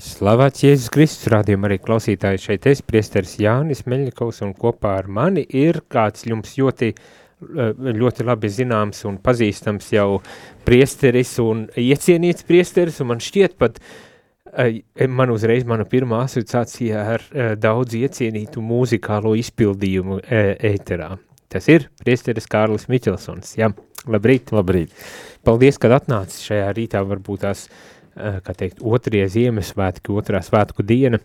Slavēts Jēzus Kristus, rādījumā arī klausītāji šeit es, priesteris Jānis Meļņikovs, un kopā ar mani ir kāds jums ļoti, ļoti labi zināms un pazīstams jau priesteris un iecienīts priesteris, un man šķiet pat, man uzreiz mana pirmā asociācija ar daudz iecienītu mūzikālo izpildījumu ēterā. Tas ir priesteris Kārlis Miķelsons, jā, labrīt. Labrīt. Paldies, kad atnācis šajā rītā, varbūt tās uh, Eh, kā teikt, otrie Ziemassvētki, otrā svētku diena.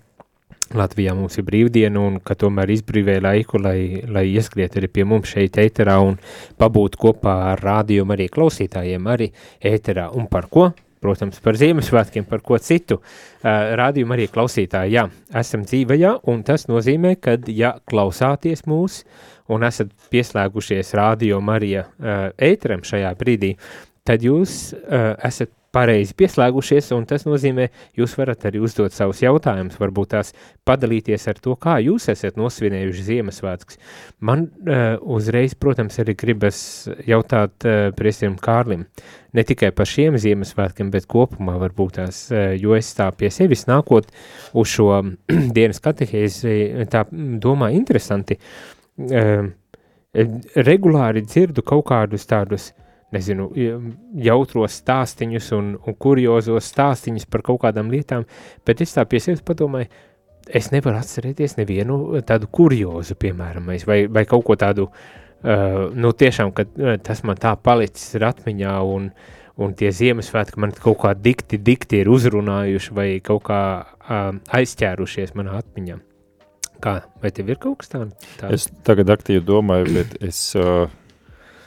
Latvijā mums ir brīvdiena un ka tomēr izbrīvēja laiku, lai, lai ieskriet arī pie mums šeit ēterā un pabūt kopā ar rādījumu arī klausītājiem arī ēterā. Un par ko? Protams, par Ziemassvētkiem, par ko citu. Uh, rādījumu arī klausītāji, jā, esam dzīvajā un tas nozīmē, ka, ja klausāties mūs un esat pieslēgušies rādījumu arī uh, ēteram šajā brīdī, tad jūs esat pareizi pieslēgušies, un tas nozīmē, jūs varat arī uzdot savus jautājumus, varbūt tās padalīties ar to, kā jūs esat nosvinējuši Ziemassvētkus. Man uh, uzreiz, protams, arī gribas jautāt uh, priestiem Kārlim, ne tikai par šiem Ziemassvētkiem, bet kopumā varbūt tās, uh, jo es tā pie sevis nākot uz šo dienas katehēzi, tā domā interesanti, uh, regulāri dzirdu kaut kādus tādus uh, nezinu, jautros stāstīņus un, un kuriozos stāstīņus par kaut kādām lietām, bet es tā pie sevis padomāju, es nevaru atcerēties nevienu tādu kuriozu, piemēram, vai, vai kaut ko tādu, uh, nu tiešām, ka uh, tas man tā palicis ir atmiņā un, un tie Ziemassvētki man kaut kā dikti, dikti ir uzrunājuši vai kaut kā uh, aizķērušies manā atmiņā. Kā, vai tev ir kaut kas tāds? Tā? Es tagad aktīvi domāju, bet es uh,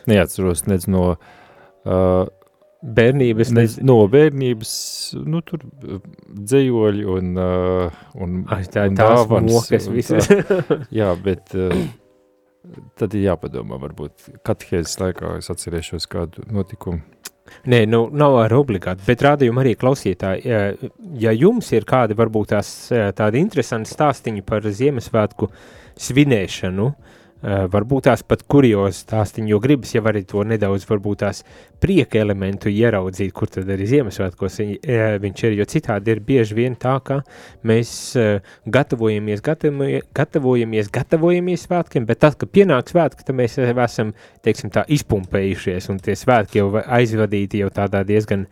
neatceros nec no uh, bērnības, ne, no bērnības, nu tur dzējoļi un, uh, un, Ai, tā, un dāvans. Mokas, tā, jā, bet uh, tad ir jāpadomā, varbūt katehēzes laikā es atcerēšos kādu notikumu. Nē, nu, nav ar obligāti, bet rādījumi arī klausītāji, ja, ja jums ir kādi varbūt tās tādi interesanti stāstiņi par Ziemassvētku svinēšanu, uh, Uh, varbūt tās pat kuriozi stāstiņi, jo gribas jau arī to nedaudz, varbūt tās prieka elementu ieraudzīt, kur tad arī Ziemassvētkos uh, viņš ir, jo citādi ir bieži vien tā, ka mēs uh, gatavojamies, gatavojamies, gatavojamies, svētkiem, bet tad, kad pienāk svētki, tad mēs esam, teiksim tā, izpumpējušies, un tie svētki jau aizvadīti jau tādā diezgan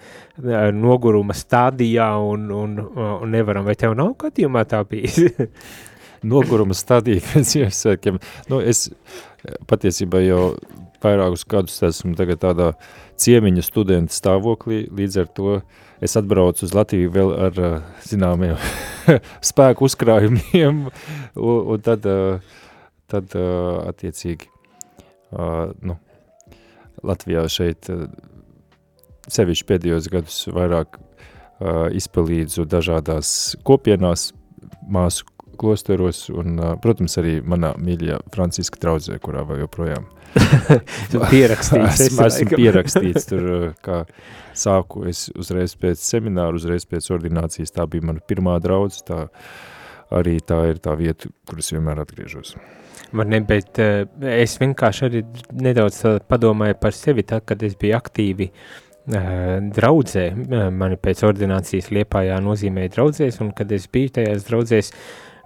noguruma stādijā, un, un, un nevaram, vai tev nav gadījumā tā bijis? noguruma stadija pēc Ziemassvētkiem. Nu, es patiesībā jau vairākus gadus esmu tagad tādā ciemiņu studentu stāvoklī, līdz ar to es atbraucu uz Latviju vēl ar zināmiem spēku uzkrājumiem, un, un tad, tad attiecīgi, nu, Latvijā šeit sevišķi pēdējos gadus vairāk izpalīdzu dažādās kopienās, māsu klosteros un, protams, arī manā mīļajā Franciska draudzē, kurā vēl joprojām pierakstīts. esmu, esmu pierakstīts tur, kā sāku es uzreiz pēc semināru, uzreiz pēc ordinācijas, tā bija mana pirmā draudze, tā arī tā ir tā vieta, kur es vienmēr atgriežos. Man ne, bet es vienkārši arī nedaudz padomāju par sevi, tā, kad es biju aktīvi uh, draudzē, mani pēc ordinācijas Liepājā nozīmēja draudzēs, un kad es biju tajās draudzēs,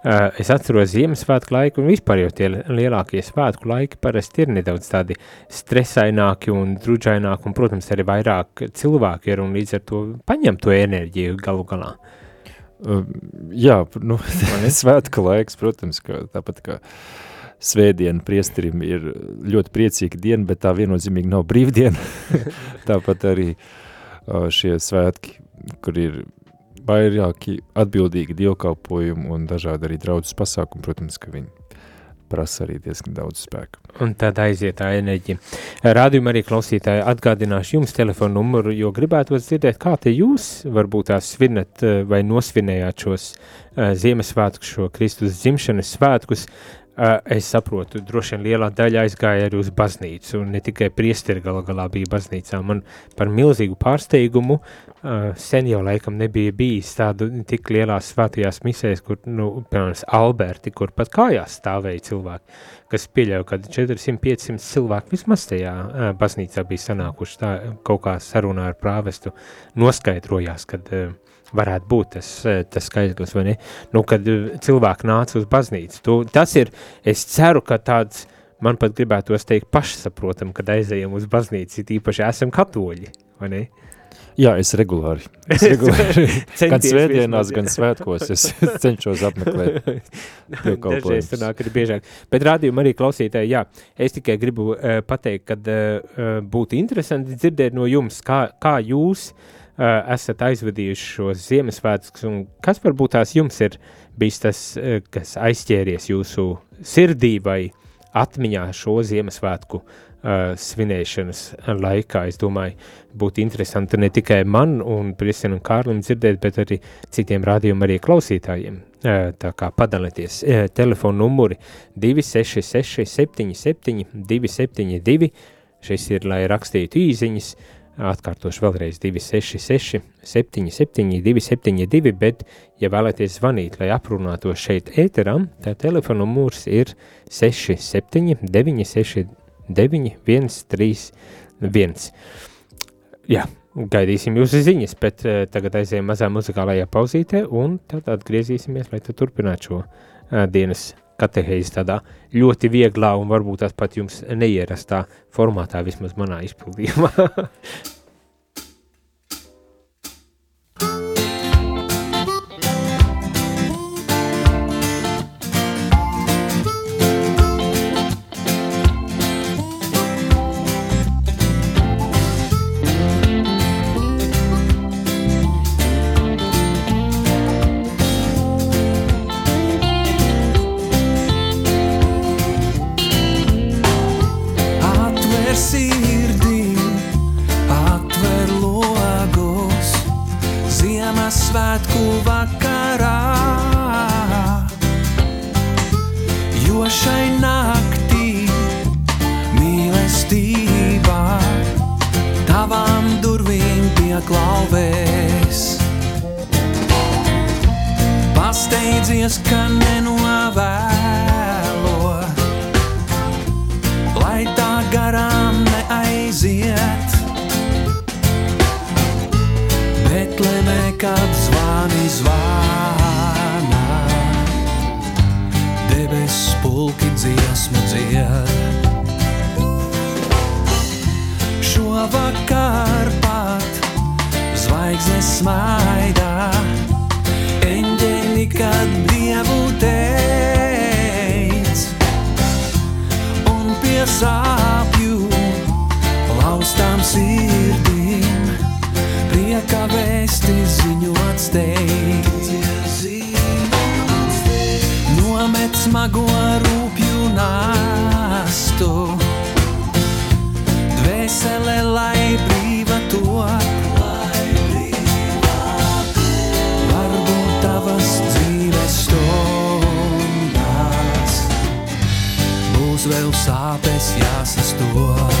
es atceros Ziemassvētku laiku, un vispār jau tie lielākie svētku laiki parasti ir nedaudz tādi stresaināki un drudžaināki, un, protams, arī vairāk cilvēku ir, un līdz ar to paņem to enerģiju galu galā. Uh, jā, nu, svētku laiks, protams, ka tāpat kā svētdiena priesterim ir ļoti priecīga diena, bet tā viennozīmīgi nav brīvdiena. tāpat arī uh, šie svētki, kur ir vairāki atbildīgi dievkalpojumi un dažādi arī draudzes pasākumi, protams, ka viņi prasa arī diezgan daudz spēka. Un tad aiziet tā enerģija. Rādījumā arī klausītāji atgādināšu jums telefonu numuru, jo gribētu dzirdēt, kā te jūs varbūt tās svinat eh, vai nosvinējāt šos uh, Ziemassvētkus, šo Kristus dzimšanas svētkus. Es saprotu, droši vien lielā daļa aizgāja arī uz baznīcu, un ne tikai priesteri galā galā bija baznīcā. Man par milzīgu pārsteigumu sen jau laikam nebija bijis tādu tik lielās svētajās misēs, kur, nu, piemēram, Alberti, kur pat kājās stāvēja cilvēki, kas pieļauj, ka 400-500 cilvēki vismaz tajā baznīcā bija sanākuši tā kaut kā sarunā ar prāvestu, noskaidrojās, kad uh, varētu būt tas, tas skaidrs, vai ne? Nu, kad cilvēki nāca uz baznīcu. Tu, tas ir, es ceru, ka tāds, man pat gribētos teikt pašsaprotam, kad aizējam uz baznīcu, īpaši esam katoļi, vai ne? Jā, es regulāri. Es regulāri gan svētdienās, gan svētkos es cenšos apmeklēt Dažreiz tur nāk arī biežāk. Bet rādījuma arī klausītāji, jā, es tikai gribu uh, pateikt, kad uh, būtu interesanti dzirdēt no jums, kā, kā jūs uh, esat aizvadījuši šos Ziemassvētkus un kas varbūt tās jums ir bijis tas, uh, kas aizķēries jūsu sirdī vai atmiņā šo Ziemassvētku uh, uh, svinēšanas laikā. Es domāju, būtu interesanti ne tikai man un Priestam un Kārlim dzirdēt, bet arī citiem rādījuma arī klausītājiem. Uh, tā kā padalieties, uh, telefona numuri 266 77 272, šis ir, lai rakstītu īziņas, atkārtošu vēlreiz 266 77 272, bet, ja vēlaties zvanīt, lai aprunātos šeit ēteram, tā telefona numurs ir 67 962 9, 1, 3, 1. Jā, gaidīsim jūsu ziņas, bet uh, tagad aizējām mazā muzikālajā pauzītē un tad atgriezīsimies, lai tu turpinātu šo uh, dienas katehēzi tādā ļoti vieglā un varbūt pat jums neierastā formātā, vismaz manā izpildījumā. nesmaidā. Eņģeļi, kad dievu teic, un piesāpju laustām sirdīm, prieka vēsti ziņots teic. Nomet smago rūpju nastu, dvēsele lai brīva tu. mums vēl sāpes jāsastoja.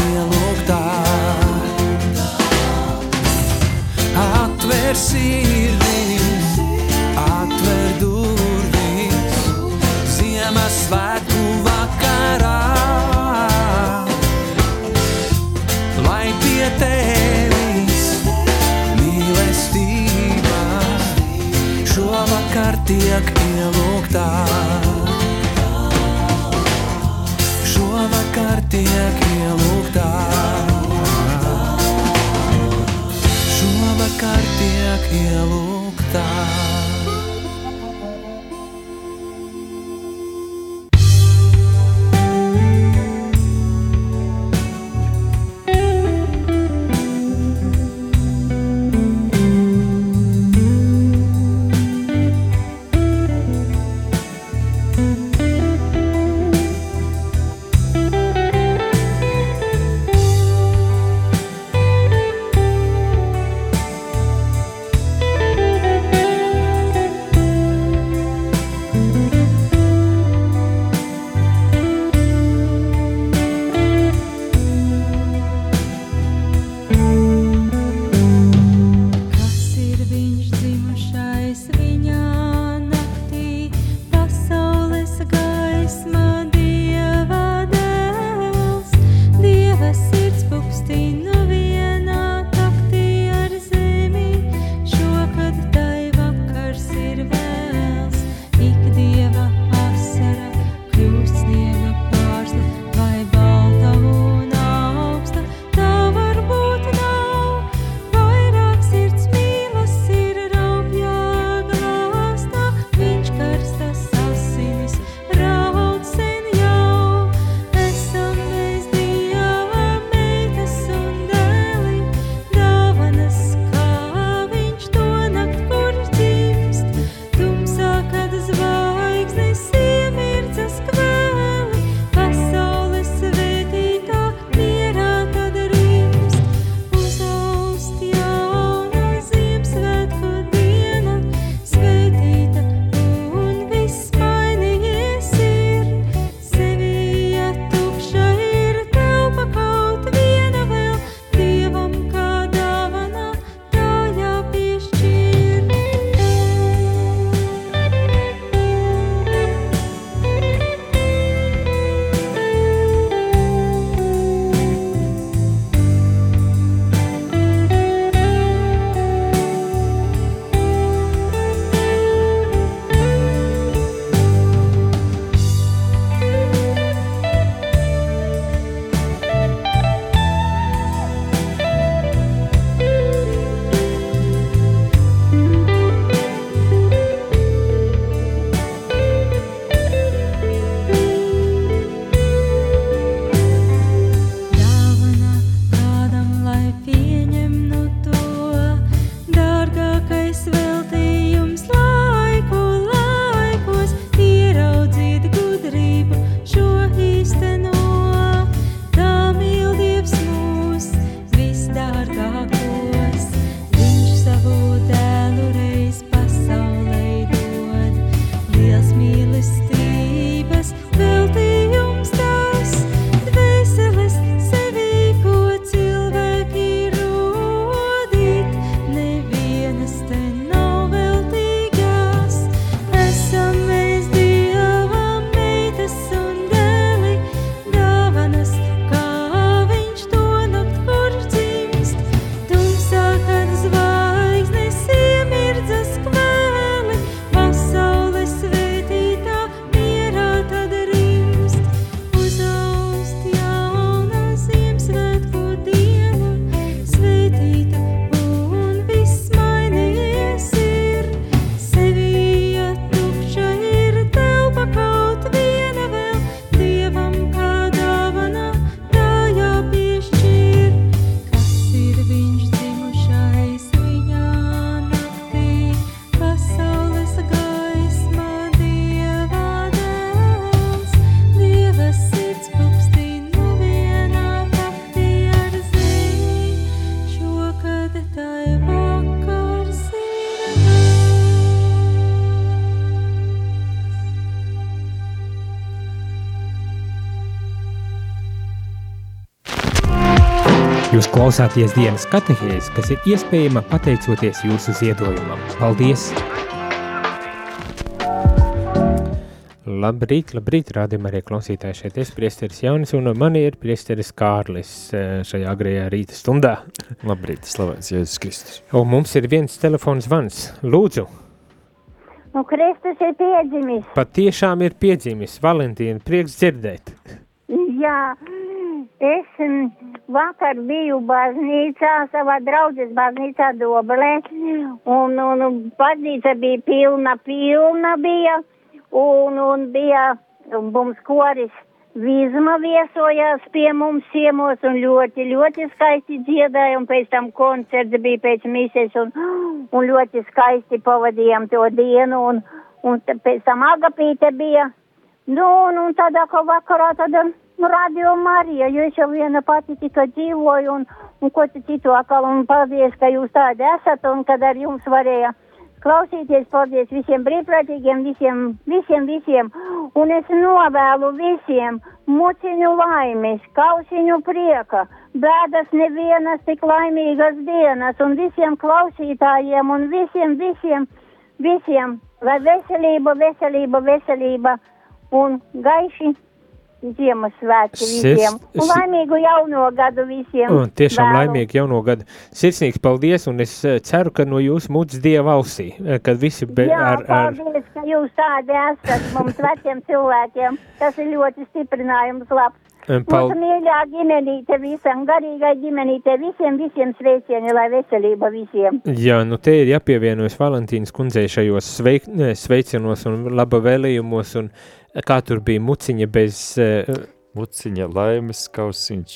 ielūgtā. Ielūgtā. Klausāties dienas katehēs, kas ir iespējama pateicoties jūsu ziedojumam. Paldies! Labrīt, labrīt, rādījumā arī klausītāji šeit es priesteris Jaunis un man ir priesteris Kārlis eh, šajā agrējā rīta stundā. Labrīt, slavēts Jēzus Kristus. Un mums ir viens telefons zvans. Lūdzu, Nu, Kristus ir piedzimis. pat tiešām ir piedzimis Valentīna, prieks dzirdēt. Jā, Es mm, vakar biju baznīcā, savā draudzes baznīcā Dobelē, un, un baznīca bija pilna, pilna bija, un, un bija mums koris Vizma viesojās pie mums ciemos un ļoti, ļoti skaisti dziedāja, un pēc tam koncerts bija pēc mises, un, un ļoti skaisti pavadījām to dienu, un, un pēc tam agapīte bija, nu, un, un tādā kā vakarā tāda radio Marija, jo es jau viena pati tikai dzīvoju, un, un ko citu atkal, un paldies, ka jūs tādi esat, un kad ar jums varēja klausīties, paldies visiem brīvprātīgiem, visiem, visiem, visiem, un es novēlu visiem muciņu laimes, kausiņu prieka, bēdas nevienas tik laimīgas dienas, un visiem klausītājiem, un visiem, visiem, visiem, lai veselība, veselība, veselība, un gaiši Ziemassvētki visiem. Un laimīgu jauno gadu visiem. Un tiešām vēlu. laimīgu jauno gadu. Sirsnīgs paldies, un es eh, ceru, ka no jūsu muts dieva ausī, eh, kad visi be, Jā, ar, ar... paldies, ka jūs tādi esat mums veciem cilvēkiem. Tas ir ļoti stiprinājums labs. Pal... Mūsu mīļā ģimenīte visam, garīgai ģimenīte visiem, visiem sveicieni, lai veselība visiem. Jā, nu te ir jāpievienojas Valentīnas kundzei šajos sveik, sveicienos un laba vēlījumos un kā tur bija muciņa bez... Uh, muciņa, laimes kausiņš,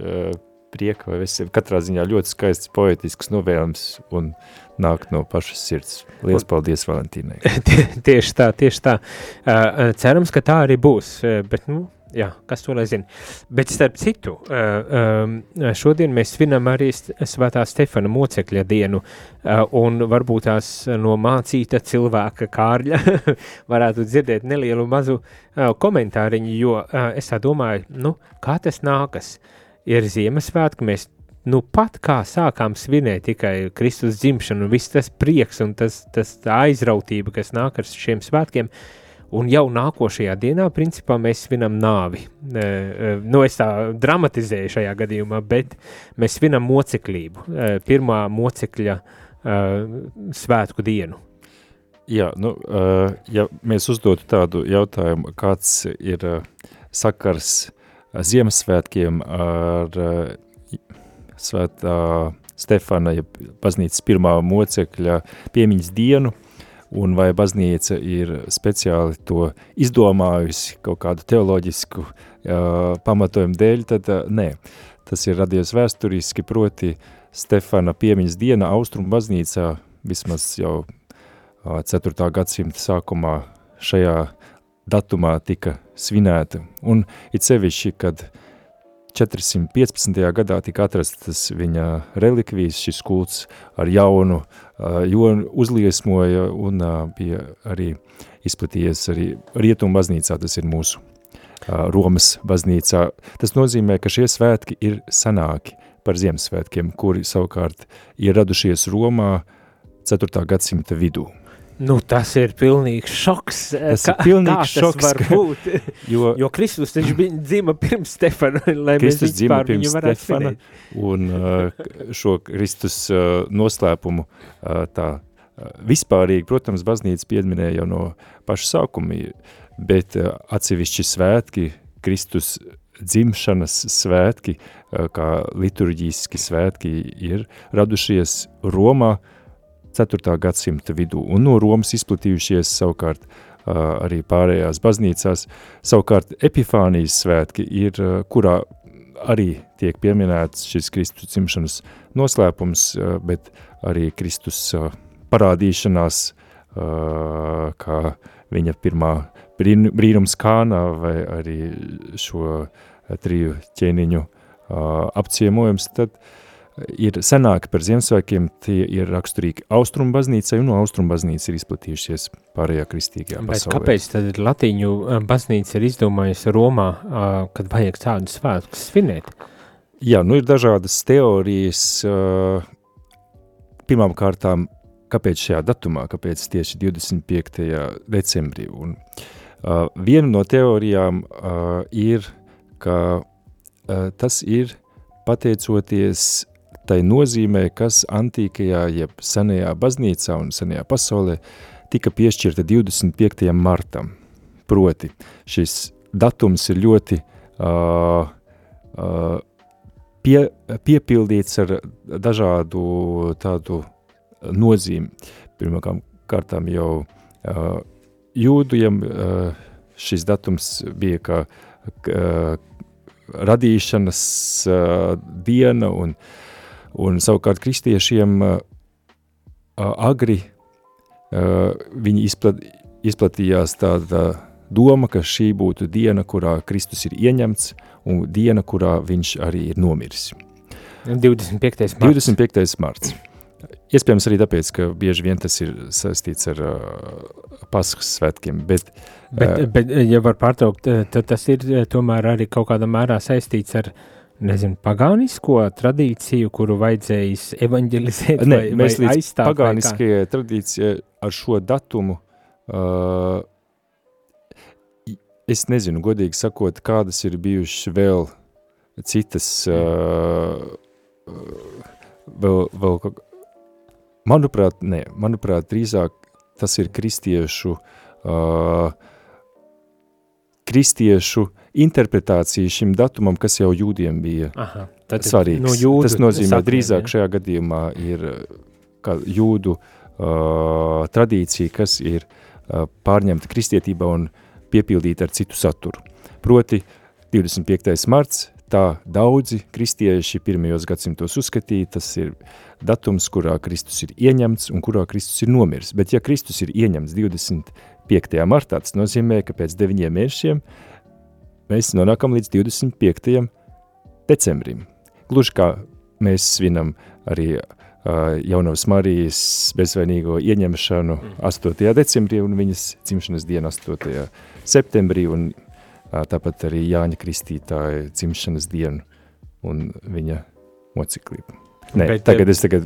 uh, prieka vai veselība. Katrā ziņā ļoti skaists poetisks novēlams un nāk no pašas sirds. Lielas paldies Valentīnai. tieši tā, tieši tā. Uh, cerams, ka tā arī būs, bet, nu, jā, kas to lai zina. Bet starp citu, šodien mēs svinam arī svētā Stefana mocekļa dienu, un varbūt tās no mācīta cilvēka kārļa varētu dzirdēt nelielu mazu komentāriņu, jo es tā domāju, nu, kā tas nākas? Ir Ziemassvētki, mēs nu pat kā sākām svinēt tikai Kristus dzimšanu, un viss tas prieks un tas, tas aizrautība, kas nāk ar šiem svētkiem, uh, Un jau nākošajā dienā, principā, mēs svinam nāvi. E, e, nu, es tā dramatizēju šajā gadījumā, bet mēs svinam moceklību, e, pirmā mocekļa e, svētku dienu. Jā, nu, uh, ja mēs uzdotu tādu jautājumu, kāds ir uh, sakars Ziemassvētkiem ar uh, svētā Stefana, ja baznīcas pirmā mocekļa piemiņas dienu, uh, un vai baznīca ir speciāli to izdomājusi kaut kādu teoloģisku uh, pamatojumu dēļ, tad uh, nē. Tas ir radies vēsturiski, proti Stefana piemiņas diena Austrum baznīcā vismaz jau uh, 4. gadsimta sākumā šajā datumā tika svinēta. Un it sevišķi, kad 415. gadā tika atrastas viņa relikvijas, šis kults ar jaunu uh, jo uzliesmoja un bija arī izplatījies arī Rietumu baznīcā, tas ir mūsu Romas baznīcā. Tas nozīmē, ka šie svētki ir sanāki par Ziemassvētkiem, kuri savukārt ir radušies Romā 4. gadsimta vidū. Nu, tas ir pilnīgs šoks. Tas kā, ir pilnīgs kā šoks. Var būt? jo, jo Kristus taču bija dzīva pirms Stefana, lai Kristus mēs dzīva pirms Stefana, un uh, šo Kristus uh, noslēpumu tā vispārīgi, protams, baznīca piedminēja jau no paša sākuma, bet atsevišķi svētki, Kristus dzimšanas svētki, kā liturģiski svētki ir radušies Romā, 4. gadsimta vidū, un no Romas izplatījušies savukārt arī pārējās baznīcās. Savukārt Epifānijas svētki ir, kurā arī tiek pieminēts šis Kristus cimšanas noslēpums, bet arī Kristus parādīšanās, kā viņa pirmā brīnums kānā vai arī šo triju ķēniņu apciemojums, tad uh, ir senāki par Ziemassvētkiem, tie ir raksturīgi Austrum baznīcai, un no Austrum baznīca ir izplatījušies pārējā kristīgajā Bet pasaulē. kāpēc tad Latīņu baznīca ir izdomājusi Romā, kad vajag tādus svētkus svinēt? Jā, nu ir dažādas teorijas, pirmām kārtām, kāpēc šajā datumā, kāpēc tieši 25. decembrī, un viena no teorijām ir, ka tas ir pateicoties tai nozīmē, kas antīkajā, jeb senajā baznīcā un senajā pasaulē tika piešķirta 25. martam. Proti, šis datums ir ļoti uh, uh, pie, piepildīts ar dažādu tādu nozīmi. Pirmkārt, kārtām jau uh, jūdiem uh, šis datums bija kā uh, radīšanas uh, diena, un, un savukārt kristiešiem uh, agri uh, viņi izplat, izplatījās tāda doma, ka šī būtu diena, kurā Kristus ir ieņemts, un diena, kurā viņš arī ir nomiris. 25. marts. 25. marts. Iespējams arī tāpēc, ka bieži vien tas ir saistīts ar uh, paskas svētkiem, bet... Bet, uh, bet, ja var pārtraukt, tad tas ir tomēr arī kaut kādā mērā saistīts ar, nezinu, pagānisko tradīciju, kuru vajadzējis evanģelizēt ne, vai, mēs vai līdz pagāniskajai tradīcijai ar šo datumu uh, es nezinu, godīgi sakot, kādas ir bijušas vēl citas uh, vēl, vēl kaut Manuprāt, nē, manuprāt, drīzāk tas ir kristiešu, uh, kristiešu interpretācija šim datumam, kas jau jūdiem bija Aha, tad svarīgs. No jūdu tas nozīmē, saknēm, drīzāk ja? šajā gadījumā ir kā jūdu uh, tradīcija, kas ir uh, pārņemta kristietībā un piepildīta ar citu saturu. Proti 25. marts, tā daudzi kristieši pirmajos gadsimtos uzskatīja, tas ir datums, kurā Kristus ir ieņemts un kurā Kristus ir nomirs. Bet ja Kristus ir ieņemts 25. martā, tas nozīmē, ka pēc deviņiem mēnešiem mēs nonākam līdz 25. decembrim. Gluži kā mēs svinam arī uh, jaunavas Marijas bezvainīgo ieņemšanu 8. decembrī un viņas dzimšanas dienu 8. septembrī un uh, tāpat arī Jāņa Kristītāja dzimšanas dienu un viņa mociklību. Nē, bet, tagad, es, tagad,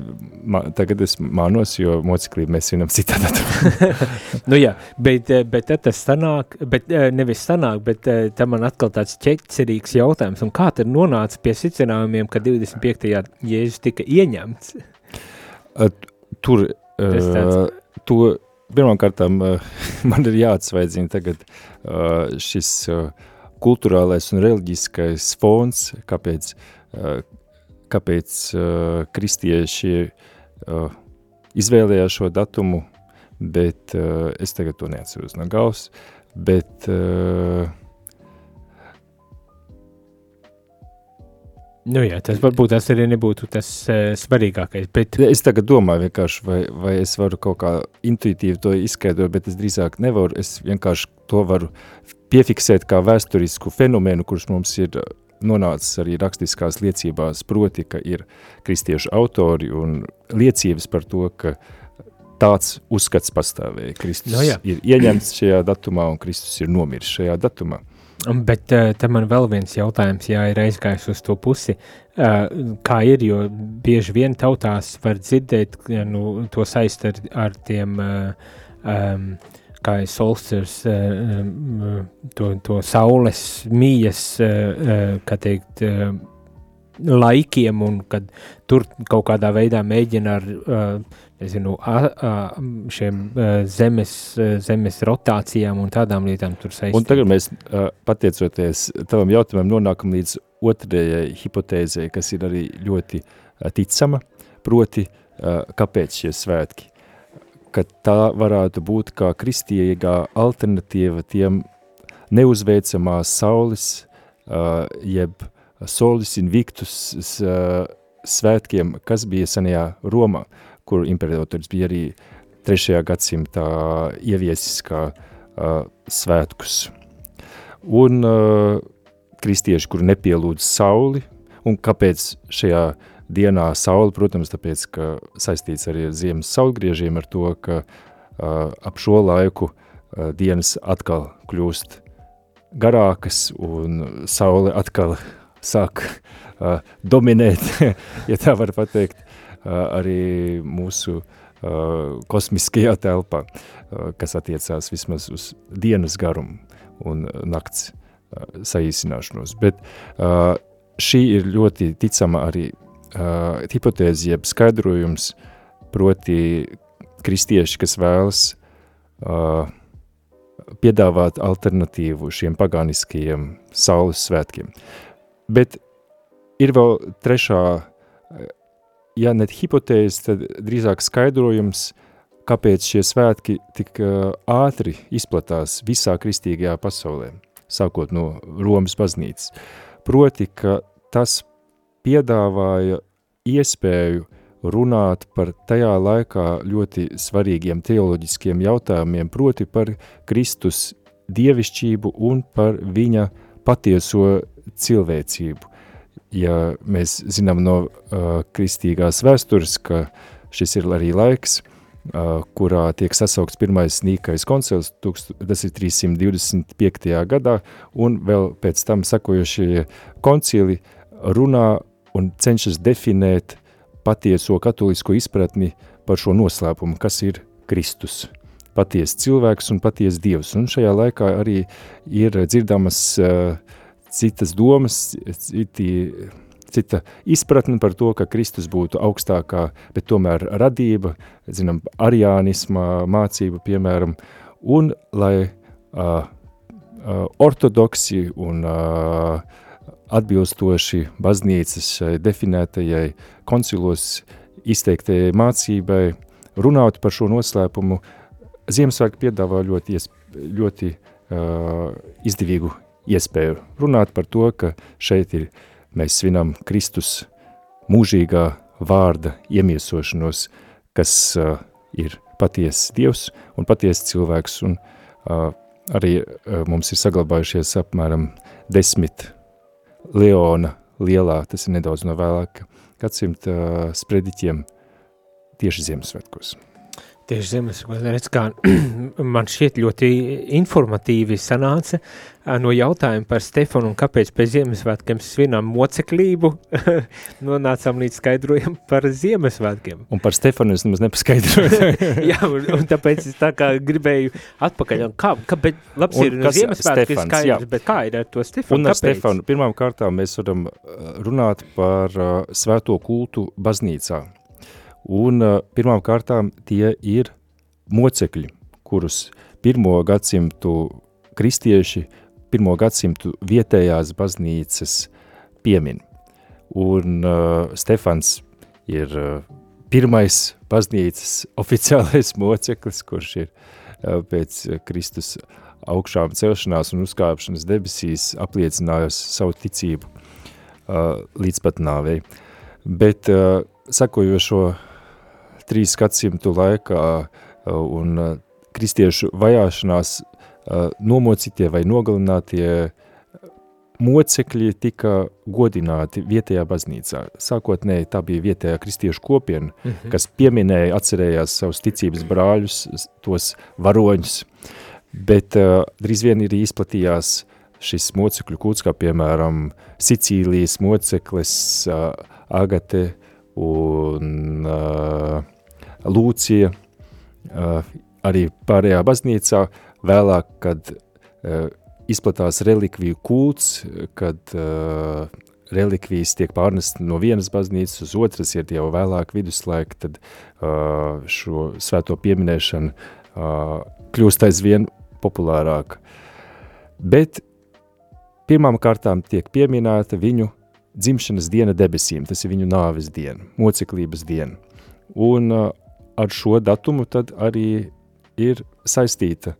ma, tagad es mānos, jo mociklību mēs svinam citā datumā. nu jā, bet, bet tad tas sanāk, bet nevis sanāk, bet tam man atkal tāds ķecerīgs jautājums, un kā tad nonāca pie secinājumiem, ka 25. Jēzus tika ieņemts? Tur, uh, to, pirmkārtām, man ir jāatsvaidzina tagad šis kulturālais un reliģiskais fons, kāpēc kāpēc uh, kristieši uh, izvēlējās šo datumu, bet uh, es tagad to neatceros no galvas, bet uh, Nu jā, tas varbūt tas arī nebūtu tas uh, svarīgākais, bet... Es tagad domāju vienkārši, vai, vai es varu kaut kā intuitīvi to izskaidrot, bet es drīzāk nevaru, es vienkārši to varu piefiksēt kā vēsturisku fenomenu, kurš mums ir nonācis arī rakstiskās liecībās, proti, ka ir kristiešu autori un liecības par to, ka tāds uzskats pastāvēja. Kristus no jā. ir ieņemts šajā datumā un Kristus ir nomiris šajā datumā. Bet uh, te man vēl viens jautājums, ja ir aizgājis uz to pusi, uh, kā ir, jo bieži vien tautās var dzirdēt, nu, to saist ar, ar tiem um, kā ir solsters, to, to saules mījas, kā teikt, laikiem, un kad tur kaut kādā veidā mēģina ar, nezinu, šiem zemes, zemes rotācijām un tādām lietām tur saistīt. Un tagad mēs, pateicoties tavam jautājumam, nonākam līdz otrajai hipotēzei, kas ir arī ļoti ticama, proti, kāpēc šie svētki ka tā varētu būt kā kristīgā alternatīva tiem neuzveicamās saules, uh, jeb solis invictus uh, svētkiem, kas bija senajā Romā, kur imperators bija arī 3. gadsimtā ieviesis kā uh, svētkus. Un uh, kristieši, kur nepielūdz sauli, un kāpēc šajā uh, dienā sauli, protams, tāpēc, ka saistīts arī ar ziemas saulgriežiem ar to, ka uh, ap šo laiku uh, dienas atkal kļūst garākas un saule atkal sāk uh, dominēt, ja tā var pateikt, uh, arī mūsu uh, kosmiskajā telpā, uh, kas attiecās vismaz uz dienas garumu un nakts uh, saīsināšanos. Bet uh, šī ir ļoti ticama arī uh, hipotēze, jeb skaidrojums, proti kristieši, kas vēlas uh, piedāvāt alternatīvu šiem pagāniskajiem saules svētkiem. Bet ir vēl trešā, ja ne hipotēze, tad drīzāk skaidrojums, kāpēc šie svētki tik ātri izplatās visā kristīgajā pasaulē, sākot no Romas baznīcas. Proti, ka tas piedāvāja iespēju runāt par tajā laikā ļoti svarīgiem teoloģiskiem jautājumiem, proti par Kristus dievišķību un par viņa patieso cilvēcību. Ja mēs zinām no uh, kristīgās vēstures, ka šis ir arī laiks, uh, kurā tiek sasaukts pirmais nīkais koncils, tas ir 325. gadā, un vēl pēc tam sakojošie koncili runā un cenšas definēt patieso katolisko izpratni par šo noslēpumu, kas ir Kristus. Patiesa cilvēks un patiesa dievs. Un šajā laikā arī ir dzirdamas uh, citas domas, citi, cita izpratne par to, ka Kristus būtu augstākā, bet tomēr radība, zinām, ariānisma mācība, piemēram, un lai uh, uh, ortodoksi un uh, atbilstoši baznīcas definētajai koncilos izteiktajai mācībai, runāt par šo noslēpumu, Ziemassvētki piedāvā ļoti, ļoti uh, izdevīgu iespēju. Runāt par to, ka šeit ir, mēs svinam Kristus mūžīgā vārda iemiesošanos, kas uh, ir patiesas Dievs un patiesas cilvēks, un uh, arī uh, mums ir saglabājušies apmēram desmit Leona lielā, tas ir nedaudz no vēlāka gadsimta uh, sprediķiem tieši Ziemassvētkos. Tieši Ziemassvētkos, redz, kā man šķiet ļoti informatīvi sanāca no jautājuma par Stefanu un kāpēc pēc Ziemassvētkiem svinām moceklību, nonācām līdz skaidrojumu par Ziemassvētkiem. Un par Stefanu es nemaz nepaskaidroju. Jā, un, un tāpēc es tā kā gribēju atpakaļ, un kā, kāpēc, labs un ir no Ziemassvētki skaidrs, jā. bet kā ir ar to Stefanu? Un ar kāpēc? Stefanu, pirmām kārtām mēs varam runāt par uh, svēto kultu baznīcā un uh, pirmām kārtām tie ir mocekļi, kurus pirmo gadsimtu kristieši, pirmo gadsimtu vietējās baznīcas piemin. Un uh, Stefans ir uh, pirmais baznīcas oficiālais moceklis, kurš ir uh, pēc Kristus augšām celšanās un uzkāpšanas debesīs apliecinājis savu ticību uh, līdz pat nāvei. Bet uh, sakojošo trīs gadsimtu laikā uh, un uh, kristiešu vajāšanās uh, nomocītie vai nogalinātie mocekļi tika godināti vietējā baznīcā. Sākotnēji tā bija vietējā kristiešu kopiena, mm -hmm. kas pieminēja, atcerējās savus ticības brāļus, tos varoņus, bet uh, drīz vien ir izplatījās šis mocekļu kults, kā piemēram Sicīlijas moceklis uh, Agate un uh, Lūcija, arī pārējā baznīcā, vēlāk, kad izplatās relikviju kults, kad relikvijas tiek pārnest no vienas baznīcas uz otras, ir jau vēlāk viduslaika, tad šo svēto pieminēšanu kļūst aizvien populārāk. Bet pirmām kārtām tiek pieminēta viņu dzimšanas diena debesīm, tas ir viņu nāves diena, moceklības diena. Un ar šo datumu arī ir saistīta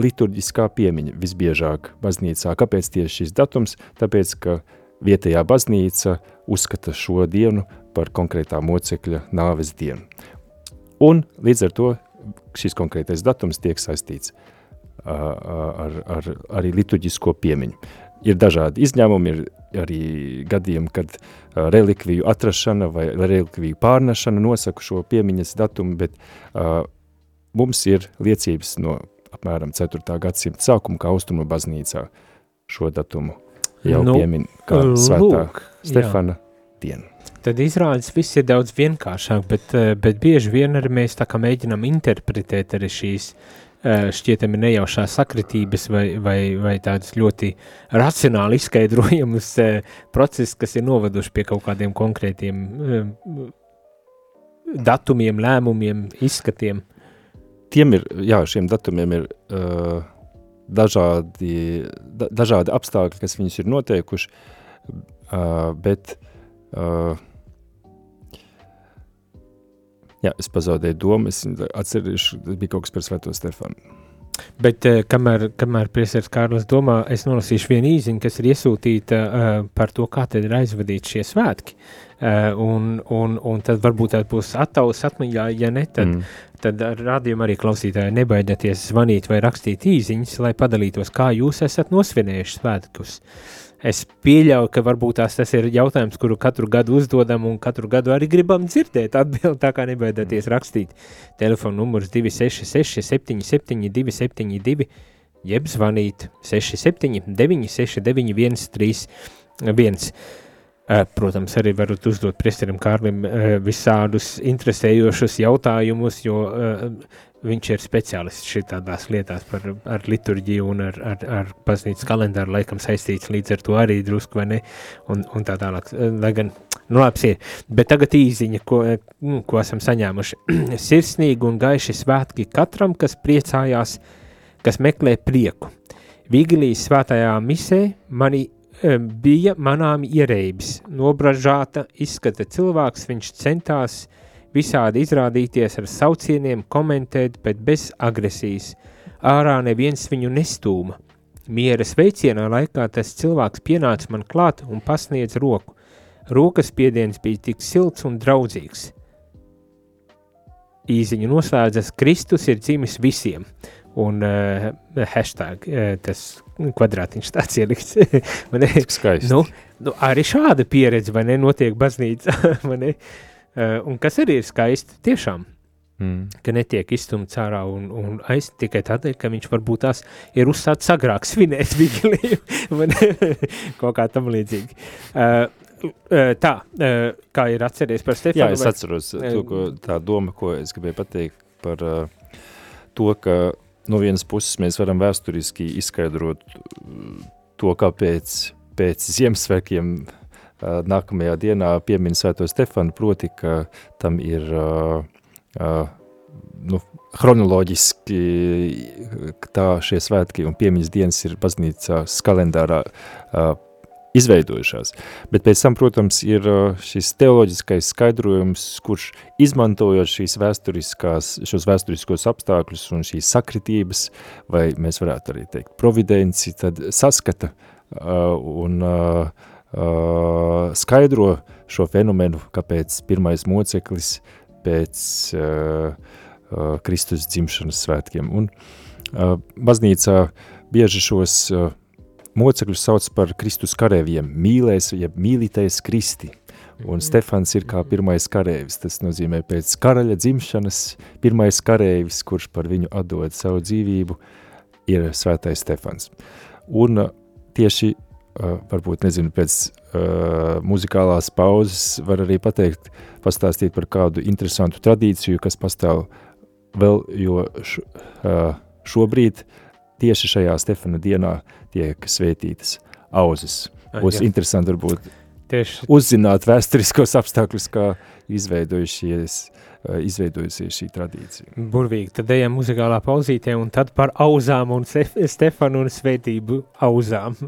liturģiskā piemiņa visbiežāk baznīcā. Kāpēc tieši šis datums? Tāpēc, ka vietējā baznīca uzskata šo dienu par konkrētā mocekļa nāves dienu. Un līdz ar to šis konkrētais datums tiek saistīts ar, ar, arī liturģisko piemiņu. Ir dažādi izņēmumi, ir arī gadījumi, kad uh, relikviju atrašana vai relikviju pārnešana nosaka šo piemiņas datumu, bet uh, mums ir liecības no apmēram 4. gadsimta sākuma, kā austrumu baznīcā šo datumu jau nu, piemin kā svētā lūk, Stefana jā. dienu. Tad izrādes viss ir daudz vienkāršāk, bet, bet bieži vien arī mēs tā kā mēģinam interpretēt arī šīs uh, šķietami nejaušās sakritības vai, vai, vai tādas ļoti racionāli izskaidrojamas eh, procesi, kas ir novaduši pie kaut kādiem konkrētiem eh, datumiem, lēmumiem, izskatiem. Tiem ir, jā, šiem datumiem ir uh, dažādi, da, dažādi apstākļi, kas viņus ir noteikuši. uh, bet uh, jā, es pazaudēju domu, es atcerēšu, tas bija kaut kas par Svēto Stefanu. Bet uh, kamēr, kamēr priesteris Kārlis domā, es nolasīšu vienu īziņu, kas ir iesūtīta uh, par to, kā tad ir aizvadīti šie svētki. Uh, un, un, un tad varbūt tā būs attaulis atmiņā, ja ne, tad, mm. tad rādījumā arī klausītāji nebaidieties zvanīt vai rakstīt īziņas, lai padalītos, kā jūs esat nosvinējuši svētkus. Es pieļauju, ka varbūt tās tas ir jautājums, kuru katru gadu uzdodam un katru gadu arī gribam dzirdēt atbildi, tā kā nebaidieties rakstīt. Telefona numurs 266 77 272, jeb zvanīt 67 969 131. Protams, arī varat uzdot priesterim Kārlim visādus interesējošus jautājumus, jo viņš ir speciālists šitādās lietās par ar liturģiju un ar, ar, ar baznīcas kalendāru laikam saistīts līdz ar to arī drusku vai ne, un, un tā tālāk, lai gan, nu labs ir, bet tagad īziņa, ko, mm, ko esam saņēmuši, sirsnīgi un gaiši svētki katram, kas priecājās, kas meklē prieku. Vigilijas svētajā misē mani bija manām ierēbis, nobražāta izskata cilvēks, viņš centās visādi izrādīties ar saucieniem, komentēt, bet bez agresijas. Ārā neviens viņu nestūma. Miera sveicienā laikā tas cilvēks pienāca man klāt un pasniedz roku. Rokas spiediens bija tik silts un draudzīgs. Īziņu noslēdzas, Kristus ir dzimis visiem, un uh, hashtag, uh, tas kvadrātiņš tāds ielikts. Skaisti. Nu, nu, arī šāda pieredze, vai ne, notiek baznīca, vai ne? Uh, Uh, un kas arī ir skaisti, tiešām, mm. ka netiek izstumts ārā un, un aiz tikai tādēļ, ka viņš varbūt tās ir uzsācis agrāk svinēt vigiliju, vai kaut kā tam līdzīgi. Uh, tā, kā ir atceries par Stefanu. Jā, es vai... atceros to, ko, tā doma, ko es gribēju pateikt par uh, to, ka no vienas puses mēs varam vēsturiski izskaidrot to, kāpēc pēc Ziemassvētkiem nākamajā dienā piemin Svēto Stefanu, proti, ka tam ir uh, uh, nu, chronoloģiski tā šie svētki un piemiņas dienas ir baznīcās kalendārā uh, izveidojušās. Bet pēc tam, protams, ir šis teoloģiskais skaidrojums, kurš izmantojot šīs vēsturiskās, šos vēsturiskos apstākļus un šīs sakritības, vai mēs varētu arī teikt providenci, tad saskata uh, un uh, uh, skaidro šo fenomenu, kāpēc pirmais moceklis pēc uh, uh, Kristus dzimšanas svētkiem. Un uh, baznīcā bieži šos uh, mocekļus sauc par Kristus karēviem, mīlēs, jeb mīlītais Kristi. Un Stefans ir kā pirmais karēvis, tas nozīmē pēc karaļa dzimšanas pirmais karēvis, kurš par viņu atdod savu dzīvību, ir svētais Stefans. Un tieši uh, varbūt, nezinu, pēc uh, muzikālās pauzes var arī pateikt, pastāstīt par kādu interesantu tradīciju, kas pastāv vēl, jo uh, šobrīd tieši šajā Stefana dienā tiek svētītas auzes. Būs jā. interesanti varbūt Tieši. uzzināt vēsturiskos apstākļus, kā izveidojušies, izveidojusies šī tradīcija. Burvīgi, tad ejam muzikālā pauzītē un tad par auzām un Stefanu un svētību auzām.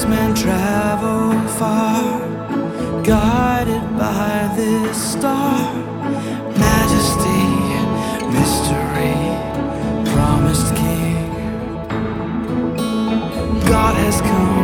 wise men travel far, guided by this star. Majesty, mystery, promised king. God has come.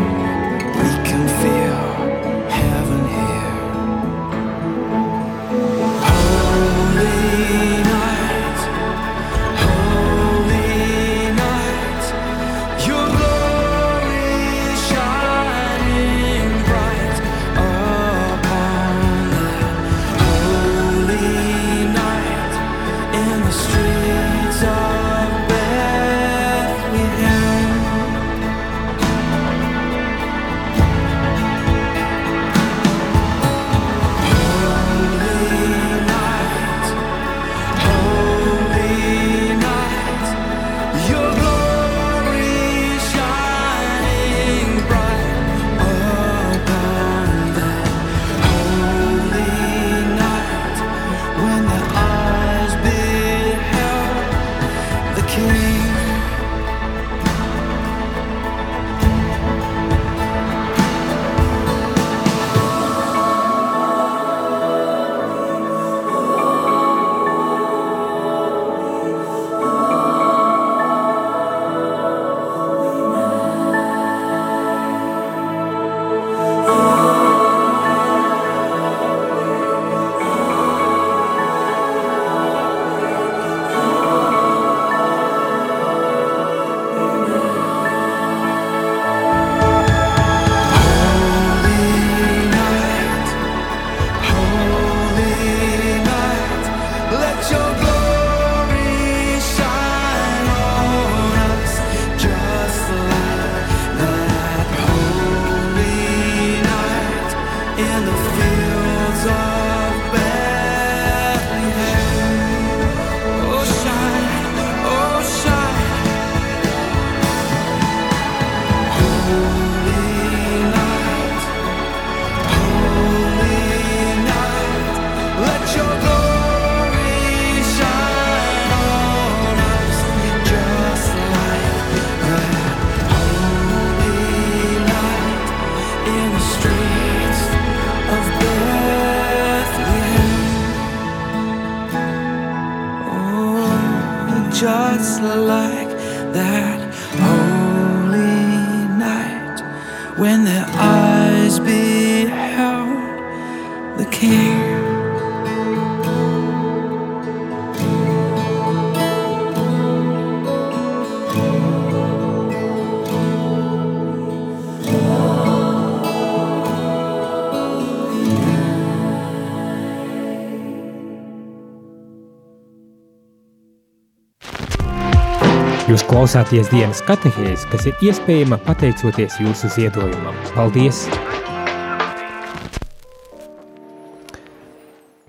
Jūs klausāties dienas katehēs, kas ir iespējama pateicoties jūsu ziedojumam. Paldies!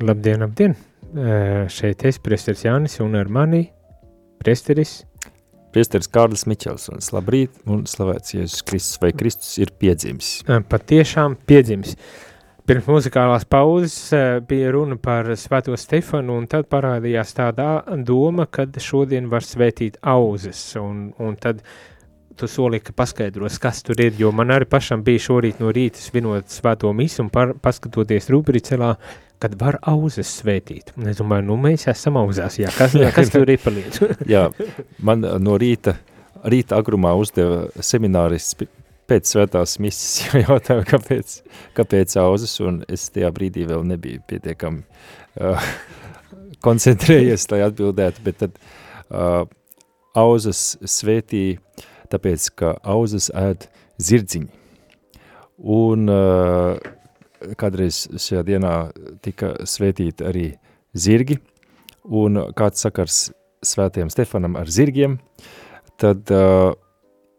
Labdien, labdien! Šeit es, presteris Jānis, un ar mani presteris. Priesteris Kārlis Miķelsons, labrīt un slavēts Jēzus Kristus, vai Kristus ir piedzimis. Patiešām piedzimis. Pirms muzikālās pauzes ē, bija runa par Svēto Stefanu, un tad parādījās tāda doma, ka šodien var svētīt auzes, un, un tad tu soli, ka paskaidros, kas tur ir, jo man arī pašam bija šorīt no rīta svinot svēto misu un par, paskatoties rūbricelā, kad var auzes svētīt. Un es domāju, nu mēs esam auzās, jā, kas, kas tur ir lietu? Jā, man no rīta, rīta agrumā uzdeva seminārists pēc svētās misijas, jo jautāju, kāpēc, kāpēc auzas, un es tajā brīdī vēl nebiju pietiekami uh, koncentrējies, lai atbildētu, bet tad uh, auzas svētīja, tāpēc, ka auzas ēd zirdziņi. Un uh, kādreiz šajā dienā tika svētīti arī zirgi, un kāds sakars svētiem Stefanam ar zirgiem, tad uh,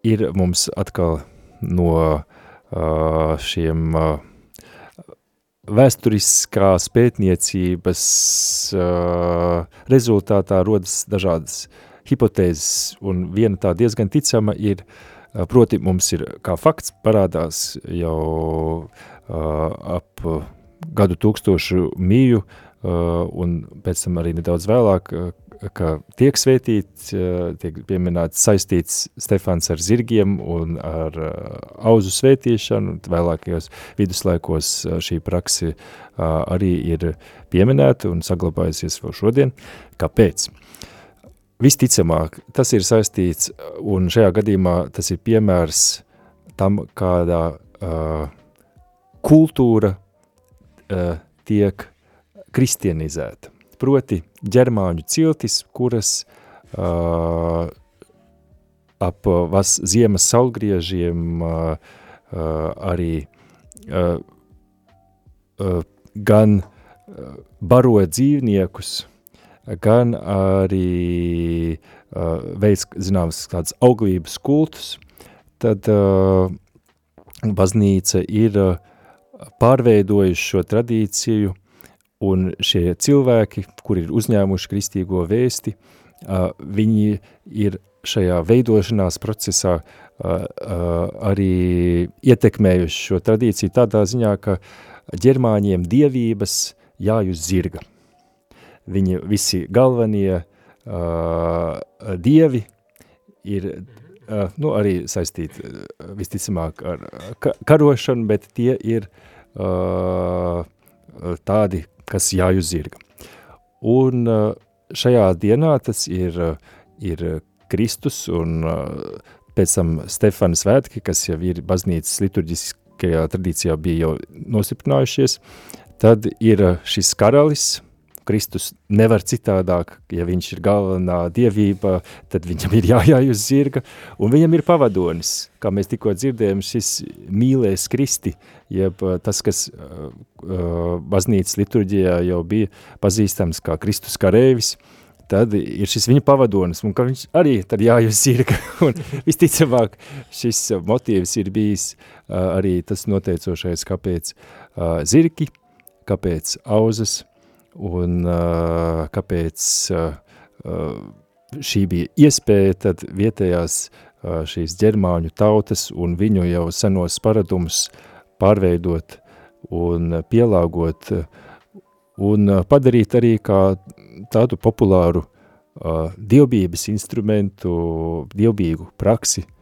ir mums atkal no uh, šiem uh, vēsturiskās pētniecības uh, rezultātā rodas dažādas hipotēzes, un viena tā diezgan ticama ir, uh, proti mums ir kā fakts parādās jau uh, ap uh, gadu tūkstošu mīju un pēc tam arī nedaudz vēlāk, ka tiek svētīts, tiek pieminēts saistīts Stefans ar zirgiem un ar auzu svētīšanu, vēlākajos viduslaikos šī praksi arī ir pieminēta un saglabājusies vēl šodien. Kāpēc? Visticamāk, tas ir saistīts, un šajā gadījumā tas ir piemērs tam, kādā uh, kultūra uh, tiek kristianizēta proti ģermāņu ciltis, kuras uh, ap vas ziemas saulgriežiem uh, uh, arī uh, uh, gan uh, baroja dzīvniekus, gan arī uh, veids, zināms, kādas auglības kultus, tad uh, baznīca ir uh, pārveidojuši šo tradīciju Un šie cilvēki, kuri ir uzņēmuši kristīgo vēsti, viņi ir šajā veidošanās procesā arī ietekmējuši šo tradīciju tādā ziņā, ka ģermāņiem dievības jājus zirga. Viņi visi galvenie dievi ir nu, arī saistīti visticamāk ar karošanu, bet tie ir tādi, kas jājus zirga. Un uh, šajā dienā tas ir, uh, ir Kristus un uh, pēc tam Stefana svētki, kas jau ir baznīcas liturģiskajā tradīcijā bija jau nostiprinājušies, tad ir šis karalis, Kristus nevar citādāk, ja viņš ir galvenā dievība, tad viņam ir jājāj uz zirga, un viņam ir pavadonis, kā mēs tikko dzirdējām, šis mīlēs Kristi, jeb uh, tas, kas uh, uh, baznīcas liturģijā jau bija pazīstams kā Kristus karēvis, tad ir šis viņa pavadonis, un ka viņš arī tad jājus zirga, un visticamāk šis motīvs ir bijis uh, arī tas noteicošais, kāpēc uh, zirgi, kāpēc auzas, un uh, kāpēc uh, šī bija iespēja, tad vietējās uh, šīs ģermāņu tautas un viņu jau senos paradumus pārveidot un pielāgot un padarīt arī kā tādu populāru uh, dievbības instrumentu, dievbīgu praksi –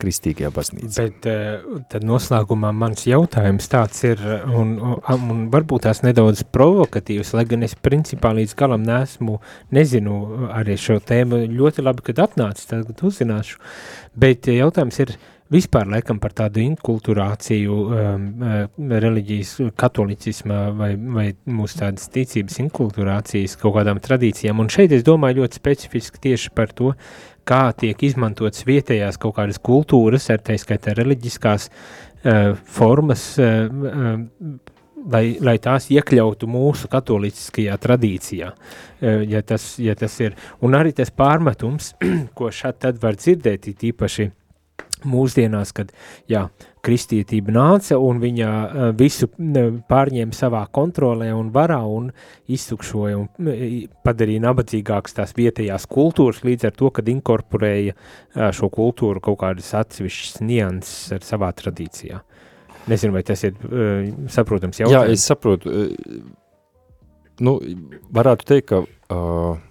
kristīgajā baznīcā. Bet uh, tad noslēgumā mans jautājums tāds ir, un, un, varbūt tās nedaudz provokatīvs, lai gan es principā līdz galam nesmu, nezinu arī šo tēmu ļoti labi, kad atnācis, tagad uzzināšu, bet jautājums ir, vispār laikam par tādu inkulturāciju um, reliģijas katolicismā vai, vai mūsu tādas ticības inkulturācijas kaut kādām tradīcijām, un šeit es domāju ļoti specifiski tieši par to, kā tiek izmantotas vietējās kaut kādas kultūras, ar tā skaitā reliģiskās uh, formas, uh, uh, lai, lai tās iekļautu mūsu katoliciskajā tradīcijā. Uh, ja, tas, ja tas ir, un arī tas pārmetums, ko tad var dzirdēt, ir īpaši mūsdienās, kad jā, kristietība nāca un viņa uh, visu pārņēma savā kontrolē un varā un iztukšoja un padarīja nabadzīgākas tās vietējās kultūras līdz ar to, kad inkorporēja uh, šo kultūru kaut kādas atsevišķas nianses ar savā tradīcijā. Nezinu, vai tas ir uh, saprotams jautājums. Jā, es saprotu. Nu, varētu teikt, ka uh,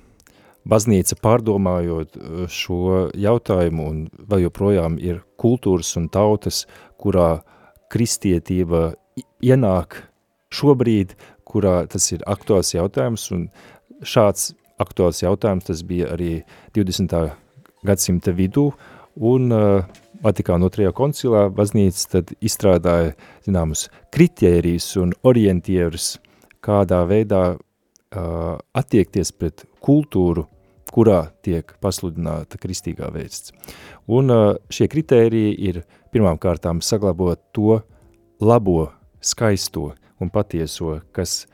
baznīca pārdomājot šo jautājumu un vēl joprojām ir kultūras un tautas, kurā kristietība ienāk šobrīd, kurā tas ir aktuāls jautājums un šāds aktuāls jautājums tas bija arī 20. gadsimta vidū un uh, Vatikāna otrajā koncilā baznīca tad izstrādāja, zināmus, kritērijus un orientierus, kādā veidā uh, attiekties pret kultūru, kurā tiek pasludināta kristīgā vēsts. Un šie kritēriji ir pirmām kārtām saglabot to labo, skaisto un patieso, kas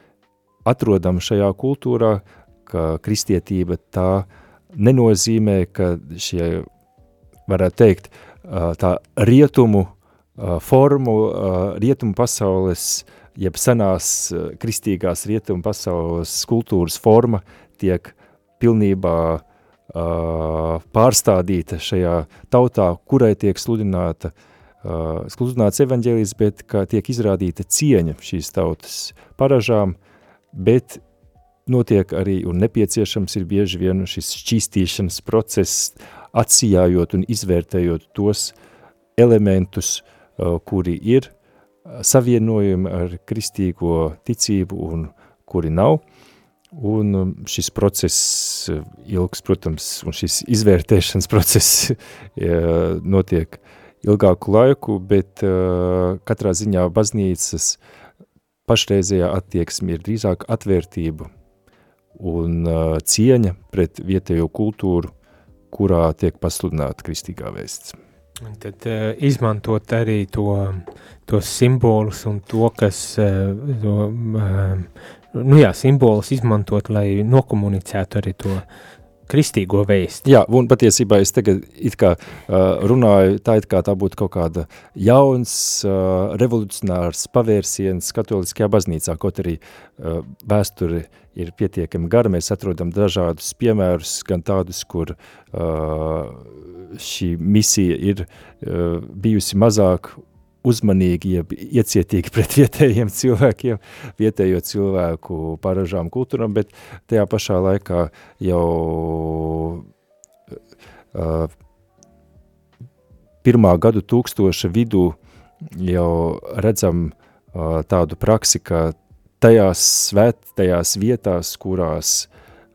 atrodam šajā kultūrā, ka kristietība tā nenozīmē, ka šie, varētu teikt, tā rietumu formu, rietumu pasaules, jeb senās kristīgās rietumu pasaules kultūras forma tiek pilnībā pārstādīta šajā tautā, kurai tiek sludināta, uh, sludināts evaņģēlijs, bet ka tiek izrādīta cieņa šīs tautas paražām, bet notiek arī un nepieciešams ir bieži vien šis šķīstīšanas process, atsijājot un izvērtējot tos elementus, kuri ir savienojumi ar kristīgo ticību un kuri nav. Un um, šis process ilgs, protams, un šis izvērtēšanas process notiek ilgāku laiku, bet uh, katrā ziņā baznīcas pašreizējā attieksme ir drīzāk atvērtība un uh, cieņa pret vietējo kultūru, kurā tiek pasludināta kristīgā vēsts. Tad uh, izmantot arī to, tos simbolus un to, kas uh, to, uh, nu jā, simbolus izmantot, lai nokomunicētu arī to kristīgo vēstu. Jā, un patiesībā es tagad it kā uh, runāju, tā it kā tā būtu kaut kāda jauns, uh, revolucionārs pavērsiens katoliskajā baznīcā, kaut arī uh, vēsture ir pietiekami gara, mēs atrodam dažādus piemērus, gan tādus, kur uh, šī misija ir uh, bijusi mazāk uzmanīgi, jeb iecietīgi pret vietējiem cilvēkiem, vietējo cilvēku paražām kultūram, bet tajā pašā laikā jau uh, pirmā gadu tūkstoša vidū jau redzam uh, tādu praksi, ka tajās svētajās vietās, kurās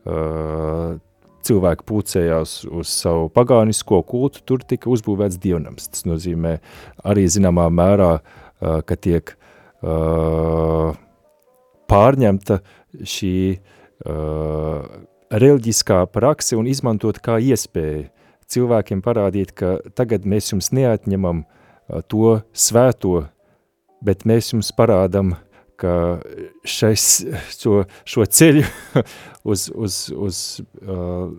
uh, cilvēki pūcējās uz savu pagānisko kultu, tur tika uzbūvēts dievnams. Tas nozīmē arī zināmā mērā, uh, ka tiek uh, pārņemta šī uh, reliģiskā prakse un izmantot kā iespēju cilvēkiem parādīt, ka tagad mēs jums neatņemam uh, to svēto, bet mēs jums parādam, ka šais, šo, šo ceļu uz, uz, uz uh,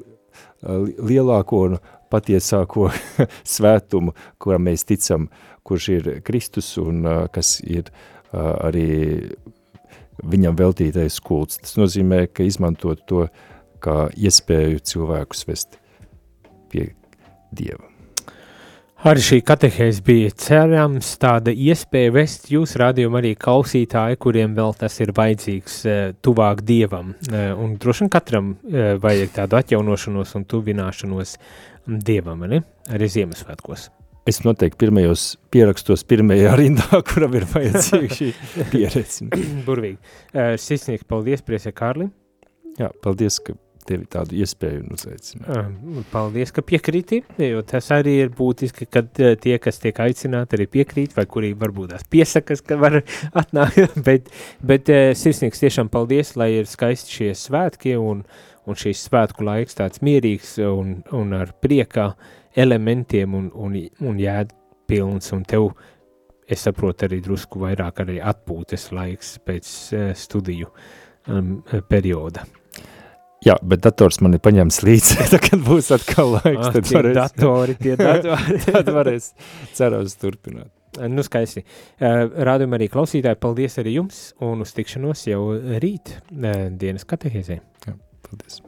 lielāko un patiesāko svētumu, kuram mēs ticam, kurš ir Kristus un uh, kas ir uh, arī viņam veltītais kults. Tas nozīmē, ka izmantot to kā iespēju cilvēkus vest pie Dieva. Arī šī katehēs bija cerams tāda iespēja vest jūs rādījumu arī klausītāji, kuriem vēl tas ir vajadzīgs tuvāk Dievam. Un droši vien katram vajag tādu atjaunošanos un tuvināšanos Dievam, ne? arī Ziemassvētkos. Es noteikti pirmajos pierakstos pirmajā rindā, kuram ir vajadzīga šī pieredze. Burvīgi. Sirsnieks, paldies, priesē Kārli. Jā, paldies, ka tevi tādu iespēju uzaicināt. Paldies, ka piekrīti, jo tas arī ir būtiski, kad tie, kas tiek aicināti, arī piekrīt, vai kurī varbūt tās piesakas, ka var atnākt, bet, bet sirsnīgs tiešām paldies, lai ir skaisti šie svētki un, un šīs svētku laiks tāds mierīgs un, un ar priekā elementiem un, un, un jēdpilns, un tev, es saprotu, arī drusku vairāk arī atpūtes laiks pēc studiju um, perioda. Jā, bet dators man ir paņemts līdzi, tad, kad būs atkal laiks, Ah, tad varēs, datori, tie datori. tad varēs cerams turpināt. Nu, skaisti. Rādījumā arī klausītāji, paldies arī jums un uz tikšanos jau rīt dienas katehēzē. Jā, paldies.